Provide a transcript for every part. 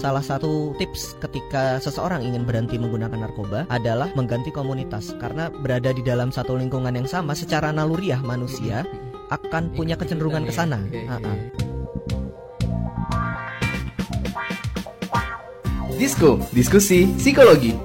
Salah satu tips ketika seseorang ingin berhenti menggunakan narkoba adalah mengganti komunitas karena berada di dalam satu lingkungan yang sama secara naluriah manusia akan punya kecenderungan ke sana. Iya, iya, ah. Disko, diskusi psikologi.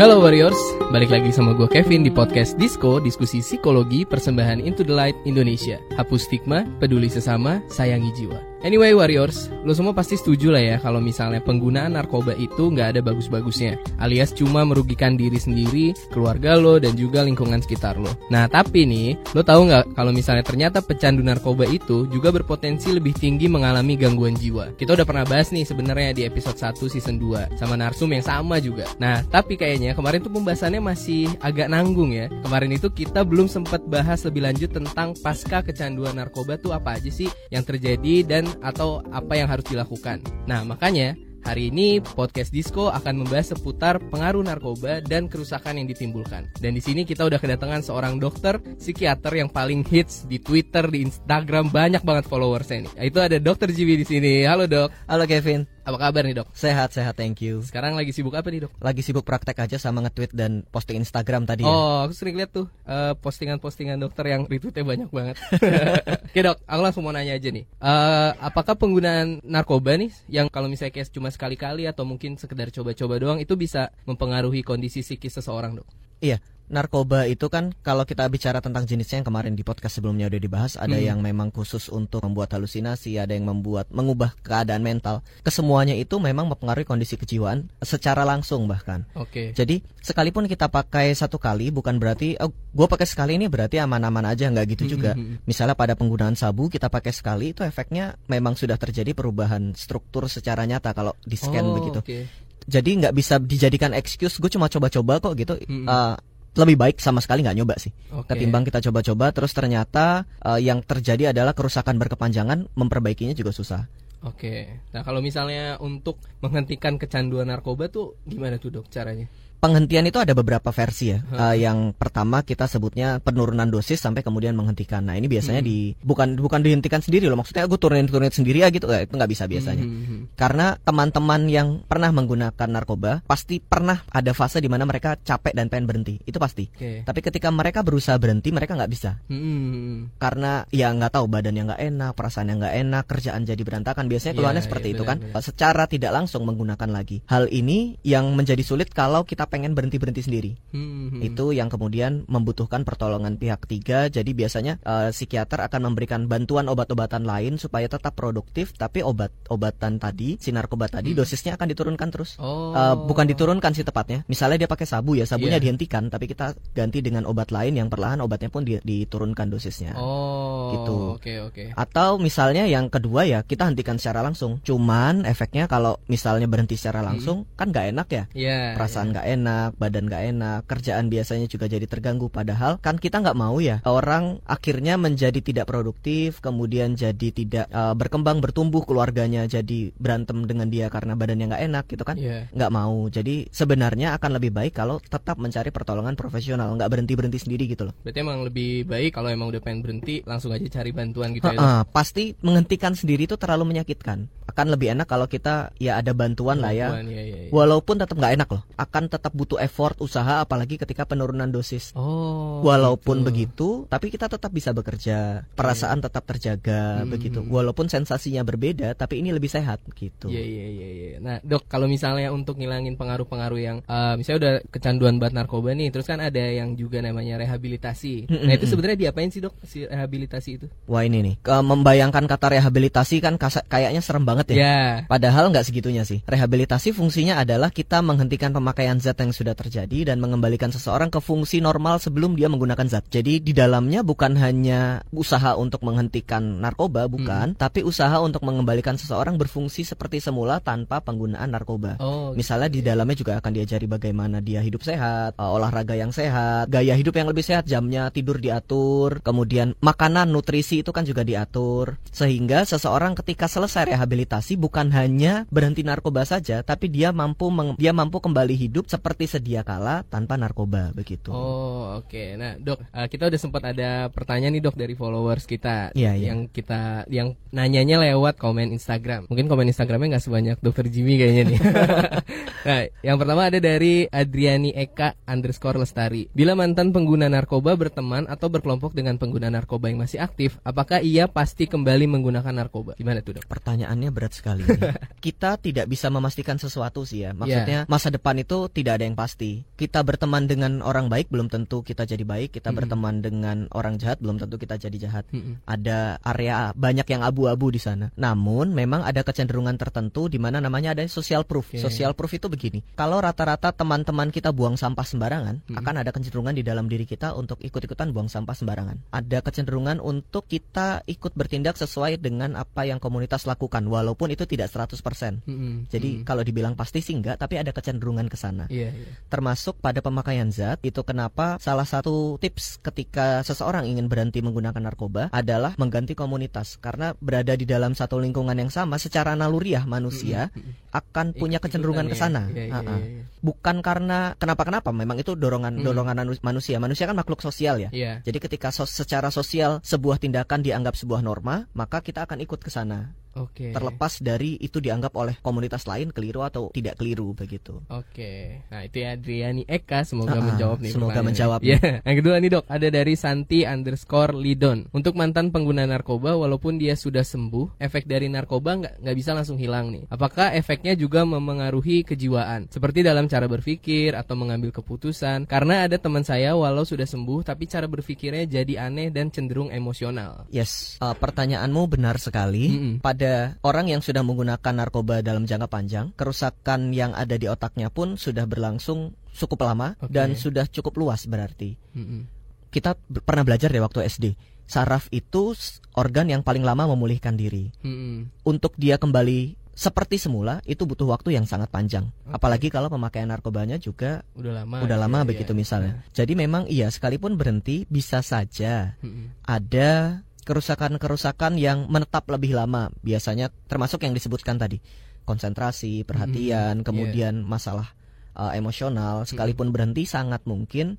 Halo Warriors, balik lagi sama gue Kevin di podcast Disco, diskusi psikologi persembahan Into the Light Indonesia. Hapus stigma, peduli sesama, sayangi jiwa. Anyway Warriors, lo semua pasti setuju lah ya kalau misalnya penggunaan narkoba itu nggak ada bagus-bagusnya, alias cuma merugikan diri sendiri, keluarga lo, dan juga lingkungan sekitar lo. Nah tapi nih, lo tahu nggak kalau misalnya ternyata pecandu narkoba itu juga berpotensi lebih tinggi mengalami gangguan jiwa. Kita udah pernah bahas nih sebenarnya di episode 1 season 2 sama narsum yang sama juga. Nah tapi kayaknya kemarin tuh pembahasannya masih agak nanggung ya. Kemarin itu kita belum sempat bahas lebih lanjut tentang pasca kecanduan narkoba tuh apa aja sih yang terjadi dan atau apa yang harus dilakukan. Nah, makanya Hari ini podcast Disco akan membahas seputar pengaruh narkoba dan kerusakan yang ditimbulkan. Dan di sini kita udah kedatangan seorang dokter psikiater yang paling hits di Twitter, di Instagram banyak banget followersnya nih. Itu ada Dokter Jiwi di sini. Halo dok, Halo Kevin, apa kabar nih dok? sehat sehat thank you. Sekarang lagi sibuk apa nih dok? Lagi sibuk praktek aja sama nge-tweet dan posting Instagram tadi ya. Oh, aku sering lihat tuh eh, postingan-postingan dokter yang retweetnya banyak banget. Oke dok, aku langsung mau nanya aja nih. Eh, apakah penggunaan narkoba nih, yang kalau misalnya kayak cuma sekali-kali atau mungkin sekedar coba-coba doang, itu bisa mempengaruhi kondisi psikis seseorang dok? Iya, narkoba itu kan kalau kita bicara tentang jenisnya yang kemarin di podcast sebelumnya udah dibahas, ada Hmm. yang memang khusus untuk membuat halusinasi, ada yang membuat mengubah keadaan mental. Kesemuanya itu memang mempengaruhi kondisi kejiwaan secara langsung bahkan. Oke. Jadi sekalipun kita pakai satu kali bukan berarti oh, gue pakai sekali ini berarti aman-aman aja nggak gitu juga. Mhm. Misalnya pada penggunaan sabu kita pakai sekali itu efeknya memang sudah terjadi perubahan struktur secara nyata kalau di scan Oh, begitu. Oke. Jadi nggak bisa dijadikan excuse gue cuma coba-coba kok gitu. Mhm. Eh, lebih baik sama sekali nggak nyoba sih. Oke. Ketimbang kita coba-coba terus ternyata eh, yang terjadi adalah kerusakan berkepanjangan, memperbaikinya juga susah. Oke. Nah kalau misalnya untuk menghentikan kecanduan narkoba tuh gimana tuh dok caranya? Penghentian itu ada beberapa versi ya. Hmm. Eh, yang pertama kita sebutnya penurunan dosis sampai kemudian menghentikan. Nah ini biasanya Hmm. di bukan bukan dihentikan sendiri loh. Maksudnya gue turunin turunin sendiri ya gitu. Eh, itu nggak bisa biasanya. Mhm. Karena teman-teman yang pernah menggunakan narkoba pasti pernah ada fase di mana mereka capek dan pengen berhenti. Itu pasti. Oke. Tapi ketika mereka berusaha berhenti mereka nggak bisa. Mhm. Karena ya nggak tahu badannya nggak enak, perasaannya nggak enak, kerjaan jadi berantakan. Biasanya keluhannya Iya, seperti iya, itu kan. benar-benar. Secara tidak langsung menggunakan lagi. Hal ini yang menjadi sulit kalau kita pengen berhenti berhenti sendiri. Mhm. Itu yang kemudian membutuhkan pertolongan pihak ketiga. Jadi biasanya eh, psikiater akan memberikan bantuan obat-obatan lain supaya tetap produktif. Tapi obat-obatan tadi, si narkoba tadi, Hmm. dosisnya akan diturunkan terus. Oh. Eh, bukan diturunkan sih tepatnya. Misalnya dia pakai sabu ya, sabunya Iya. dihentikan, tapi kita ganti dengan obat lain yang perlahan obatnya pun di- diturunkan dosisnya. Oh. Gitu. Oke oke. Atau misalnya yang kedua ya kita hentikan secara langsung. Cuman efeknya kalau misalnya berhenti secara langsung kan nggak enak ya. Iya. Perasaan nggak enak, badan nggak enak, kerjaan biasanya juga jadi terganggu. Padahal kan kita nggak mau ya orang akhirnya menjadi tidak produktif, kemudian jadi tidak eh, berkembang bertumbuh keluarganya jadi berantem dengan dia karena badannya nggak enak gitu kan. Iya. Nggak mau. Jadi sebenarnya akan lebih baik kalau tetap mencari pertolongan profesional, nggak berhenti berhenti sendiri gitu loh. Berarti emang lebih baik kalau emang udah pengen berhenti langsung aja cari bantuan gitu ya. Pasti menghentikan sendiri itu terlalu menyakitkan. Akan lebih enak kalau kita ya ada bantuan lah ya. Bantuan, iya, iya, iya. Walaupun tetap nggak enak loh. Akan tetap butuh effort, usaha, apalagi ketika penurunan dosis. Oh. Walaupun gitu. begitu, tapi kita tetap bisa bekerja, perasaan tetap terjaga Hmm. begitu. Walaupun sensasinya berbeda, tapi ini lebih sehat gitu. Iya iya iya iya. Nah, Dok, kalau misalnya untuk ngilangin pengaruh-pengaruh yang eh, misalnya udah kecanduan banget narkoba nih, terus kan ada yang juga namanya rehabilitasi. Mm, Nah, itu sebenarnya diapain sih, Dok? Si rehabilitasi itu? Wah ini nih, ke- membayangkan kata rehabilitasi kan kasa- kayaknya serem banget ya. Ya. Padahal nggak segitunya sih. Rehabilitasi fungsinya adalah kita menghentikan pemakaian zat yang sudah terjadi dan mengembalikan seseorang ke fungsi normal sebelum dia menggunakan zat. Jadi di dalamnya bukan hanya usaha untuk menghentikan narkoba, bukan, tapi usaha untuk mengembalikan seseorang berfungsi seperti semula tanpa penggunaan narkoba. Oh. Misalnya di dalamnya juga akan diajari bagaimana dia hidup sehat, eh, olahraga yang sehat, gaya hidup yang lebih sehat, jamnya tidur diatur, kemudian makanan, nutrisi itu kan juga diatur. Sehingga seseorang ketika selesai rehabilitasi bukan hanya berhenti narkoba saja, tapi dia mampu meng- dia mampu kembali hidup seperti sedia kala tanpa narkoba begitu. Oh oke, nah dok uh, kita udah sempat ada pertanyaan nih dok dari followers kita Iya, iya. yang kita yang nanyanya lewat komen Instagram. Mungkin komen Instagramnya nggak sebanyak dokter Jimmy kayaknya nih. nah yang pertama ada dari Adriani Eka underscore Lestari. Bila mantan pengguna narkoba berteman atau berkelompok dengan pengguna narkoba yang masih aktif, apakah ia pasti kembali menggunakan narkoba? Gimana tuh dok? Pertanyaannya berat sekali. Kita tidak bisa memastikan sesuatu sih ya. Maksudnya masa depan itu tidak ada yang pasti. Kita berteman dengan orang baik belum tentu kita jadi baik. Kita Mm-mm. berteman dengan orang jahat belum tentu kita jadi jahat. Mm-mm. Ada area banyak yang abu-abu di sana. Namun memang ada kecenderungan tertentu di mana namanya ada social proof. Oke. Social proof itu begini. Kalau rata-rata teman-teman kita buang sampah sembarangan, Mm-mm. akan ada kecenderungan di dalam diri kita untuk ikut-ikutan buang sampah sembarangan. Ada kecenderungan untuk kita ikut bertindak sesuai dengan apa yang komunitas lakukan walaupun itu tidak 100%. Mm-mm. Jadi Mm-mm. kalau dibilang pasti sih enggak, tapi ada kecenderungan ke sana. Iya, iya. Termasuk pada pemakaian zat, itu kenapa salah satu tips ketika seseorang ingin berhenti menggunakan narkoba adalah mengganti komunitas karena berada di dalam satu lingkungan yang sama secara naluriah manusia Mm-mm. akan punya Ik- kecenderungan ke ikutan sana. ya. Iya, iya, Ha-ha. iya, iya. Bukan karena kenapa-kenapa, memang itu dorongan Mm. dorongan anu- manusia. Manusia kan makhluk sosial ya. Iya. Jadi ketika sos- secara sosial sebuah tindakan dianggap sebuah norma, maka kita akan ikut ke sana. Oke. Terlepas dari itu dianggap oleh komunitas lain keliru atau tidak keliru begitu. Oke, nah itu ya Adriani Eka semoga ah, menjawab nih. semoga menjawab Ya, yang kedua nih dok, ada dari Santi underscore Lidon. Untuk mantan pengguna narkoba, walaupun dia sudah sembuh, efek dari narkoba nggak nggak bisa langsung hilang nih. Apakah efeknya juga memengaruhi kejiwaan, seperti dalam cara berpikir atau mengambil keputusan? Karena ada teman saya walau sudah sembuh, tapi cara berpikirnya jadi aneh dan cenderung emosional. Yes, uh, pertanyaanmu benar sekali. Mm-mm. Pada orang yang sudah menggunakan narkoba dalam jangka panjang, kerusakan yang ada di otaknya pun sudah berlangsung cukup lama Oke. dan sudah cukup luas berarti. Mm-mm. Kita b- pernah belajar deh waktu SD. Saraf itu organ yang paling lama memulihkan diri. Mm-mm. Untuk dia kembali seperti semula itu butuh waktu yang sangat panjang. Oke. Apalagi kalau pemakaian narkobanya juga Udah lama. udah lama ya, begitu iya. misalnya. Jadi memang iya sekalipun berhenti bisa saja Mm-mm. ada kerusakan-kerusakan yang menetap lebih lama biasanya termasuk yang disebutkan tadi. Konsentrasi perhatian Hmm, kemudian masalah uh, emosional sekalipun berhenti sangat mungkin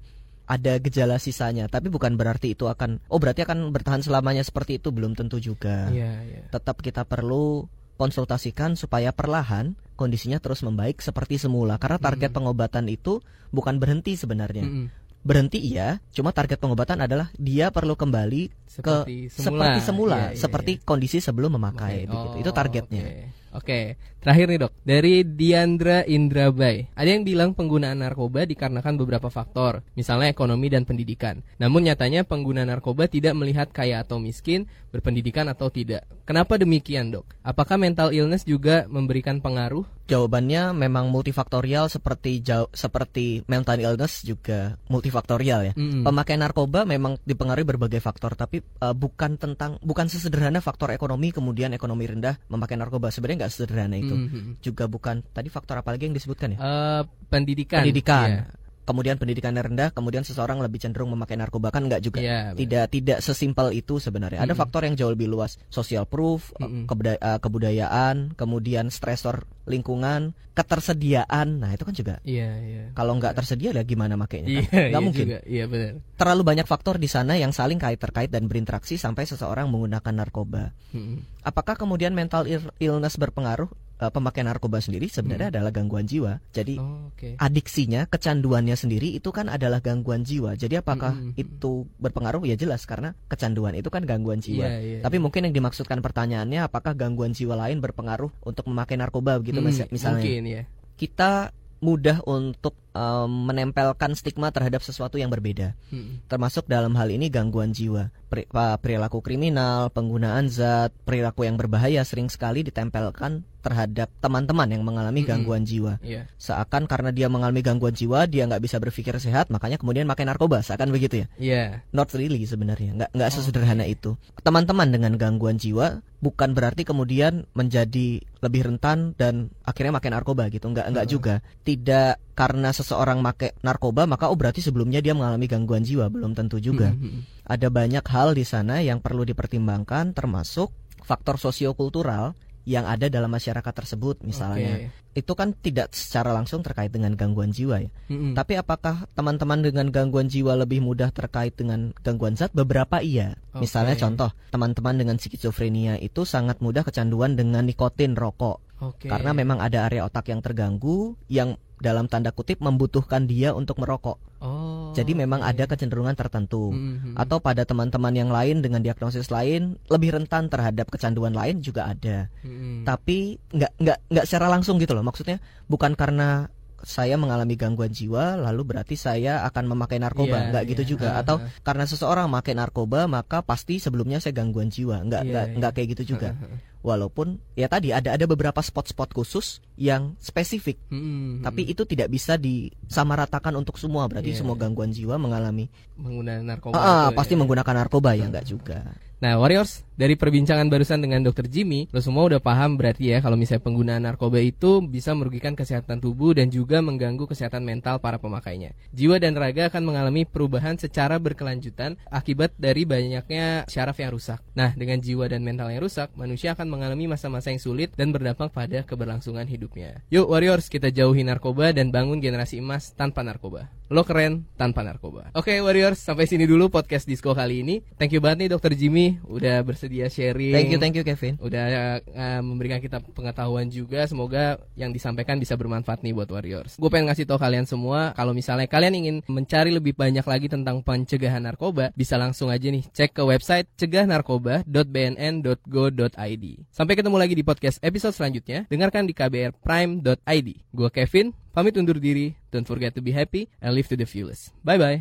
ada gejala sisanya. Tapi bukan berarti itu akan oh berarti akan bertahan selamanya seperti itu belum tentu juga. Iya, iya. tetap kita perlu konsultasikan supaya perlahan kondisinya terus membaik seperti semula. Karena target Mm. pengobatan itu bukan berhenti sebenarnya. Mm-mm. Berhenti iya cuma target pengobatan adalah dia perlu kembali Seperti semula. seperti semula, Iya, iya, seperti iya. kondisi sebelum memakai Oke. begitu. Oh, Itu targetnya. Oke. Oke. terakhir nih dok dari Diandra Indrabay. Ada yang bilang penggunaan narkoba dikarenakan beberapa faktor, misalnya ekonomi dan pendidikan. Namun nyatanya pengguna narkoba tidak melihat kaya atau miskin, berpendidikan atau tidak. Kenapa demikian dok? Apakah mental illness juga memberikan pengaruh? Jawabannya memang multifaktorial seperti jauh, seperti mental illness juga multifaktorial ya. Mm-mm. Pemakaian narkoba memang dipengaruhi berbagai faktor, tapi uh, bukan tentang bukan sesederhana faktor ekonomi kemudian ekonomi rendah memakai narkoba. Sebenarnya nggak sederhana itu. Mhm. Juga bukan tadi faktor apa lagi yang disebutkan ya? Eh, pendidikan. pendidikan. Iya. Kemudian pendidikannya rendah, kemudian seseorang lebih cenderung memakai narkoba kan nggak juga. Iya, benar. tidak tidak sesimpel itu sebenarnya. Ada Mm-mm. faktor yang jauh lebih luas, social proof, eh, Mm-mm. kebuda- eh, kebudayaan, kemudian stresor lingkungan, ketersediaan. Nah itu kan juga Iya, iya. kalau nggak tersedia lah gimana makainya? Iya, Kan? Nggak iya mungkin. juga. Iya benar. Terlalu banyak faktor di sana yang saling kait terkait dan berinteraksi sampai seseorang menggunakan narkoba. Mhm. Apakah kemudian mental ill- illness berpengaruh? Eh, pemakaian narkoba sendiri sebenarnya adalah gangguan jiwa. Jadi Oh, Oke. adiksinya, kecanduannya sendiri itu kan adalah gangguan jiwa. Jadi apakah Mm-mm. itu berpengaruh? Ya jelas karena kecanduan itu kan gangguan jiwa. Iya, iya, Tapi iya. mungkin yang dimaksudkan pertanyaannya apakah gangguan jiwa lain berpengaruh untuk memakai narkoba begitu Hmm, mis- misalnya. Mungkin ya. Kita mudah untuk em, menempelkan stigma terhadap sesuatu yang berbeda. Mhm. Termasuk dalam hal ini gangguan jiwa. Pa- perilaku kriminal, penggunaan zat, perilaku yang berbahaya sering sekali ditempelkan terhadap teman-teman yang mengalami Mm-mm. gangguan jiwa Iya. seakan karena dia mengalami gangguan jiwa dia nggak bisa berpikir sehat makanya kemudian makan narkoba seakan begitu ya Iya. not really sebenarnya nggak nggak Oh, sesederhana itu teman-teman dengan gangguan jiwa bukan berarti kemudian menjadi lebih rentan dan akhirnya makan narkoba gitu nggak nggak Heeh. juga tidak karena seseorang make narkoba maka oh berarti sebelumnya dia mengalami gangguan jiwa belum tentu juga Mhm. ada banyak hal di sana yang perlu dipertimbangkan termasuk faktor sosiokultural yang ada dalam masyarakat tersebut misalnya. Oke. Itu kan tidak secara langsung terkait dengan gangguan jiwa ya. Mm-mm. Tapi apakah teman-teman dengan gangguan jiwa lebih mudah terkait dengan gangguan zat? Beberapa iya. Oke. Misalnya contoh, teman-teman dengan skizofrenia itu sangat mudah kecanduan dengan nikotin rokok. Oke. Karena memang ada area otak yang terganggu yang dalam tanda kutip membutuhkan dia untuk merokok. Oh. Jadi memang oke. ada kecenderungan tertentu. Mm-mm. Atau pada teman-teman yang lain dengan diagnosis lain lebih rentan terhadap kecanduan lain juga ada. Mm-mm. Tapi nggak nggak nggak secara langsung gitu loh. Maksudnya bukan karena saya mengalami gangguan jiwa lalu berarti saya akan memakai narkoba Iya, nggak gitu iya. juga atau ha. karena seseorang memakai narkoba maka pasti sebelumnya saya gangguan jiwa nggak Iya, nggak iya. nggak kayak gitu juga walaupun ya tadi ada ada beberapa spot-spot khusus yang spesifik Mm-mm. tapi itu tidak bisa disamaratakan untuk semua berarti Iya, semua gangguan jiwa mengalami menggunakan narkoba. Ah, ah, itu pasti ya. menggunakan narkoba ya nggak juga Nah, Warriors, dari perbincangan barusan dengan Dr. Jimmy, lo semua udah paham berarti ya kalau misalnya penggunaan narkoba itu bisa merugikan kesehatan tubuh dan juga mengganggu kesehatan mental para pemakainya. Jiwa dan raga akan mengalami perubahan secara berkelanjutan akibat dari banyaknya syaraf yang rusak. Nah, dengan jiwa dan mental yang rusak, manusia akan mengalami masa-masa yang sulit dan berdampak pada keberlangsungan hidupnya. Yuk Warriors, kita jauhi narkoba dan bangun generasi emas tanpa narkoba. Lo keren tanpa narkoba. Oke Warriors, sampai sini dulu podcast Disco kali ini. Thank you banget nih Dr. Jimmy udah bersedia sharing. thank you thank you Kevin Udah uh, memberikan kita pengetahuan juga. Semoga yang disampaikan bisa bermanfaat nih buat Warriors. Gue pengen ngasih tau kalian semua kalau misalnya kalian ingin mencari lebih banyak lagi tentang pencegahan narkoba, bisa langsung aja nih cek ke website cegahnarkoba.bnn.go.id. Sampai ketemu lagi di podcast episode selanjutnya. Dengarkan di kbrprime.id. Gue Kevin, pamit undur diri. Don't forget to be happy and live to the fullest. Bye bye.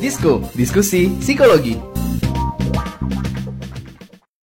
Disko, diskusi psikologi.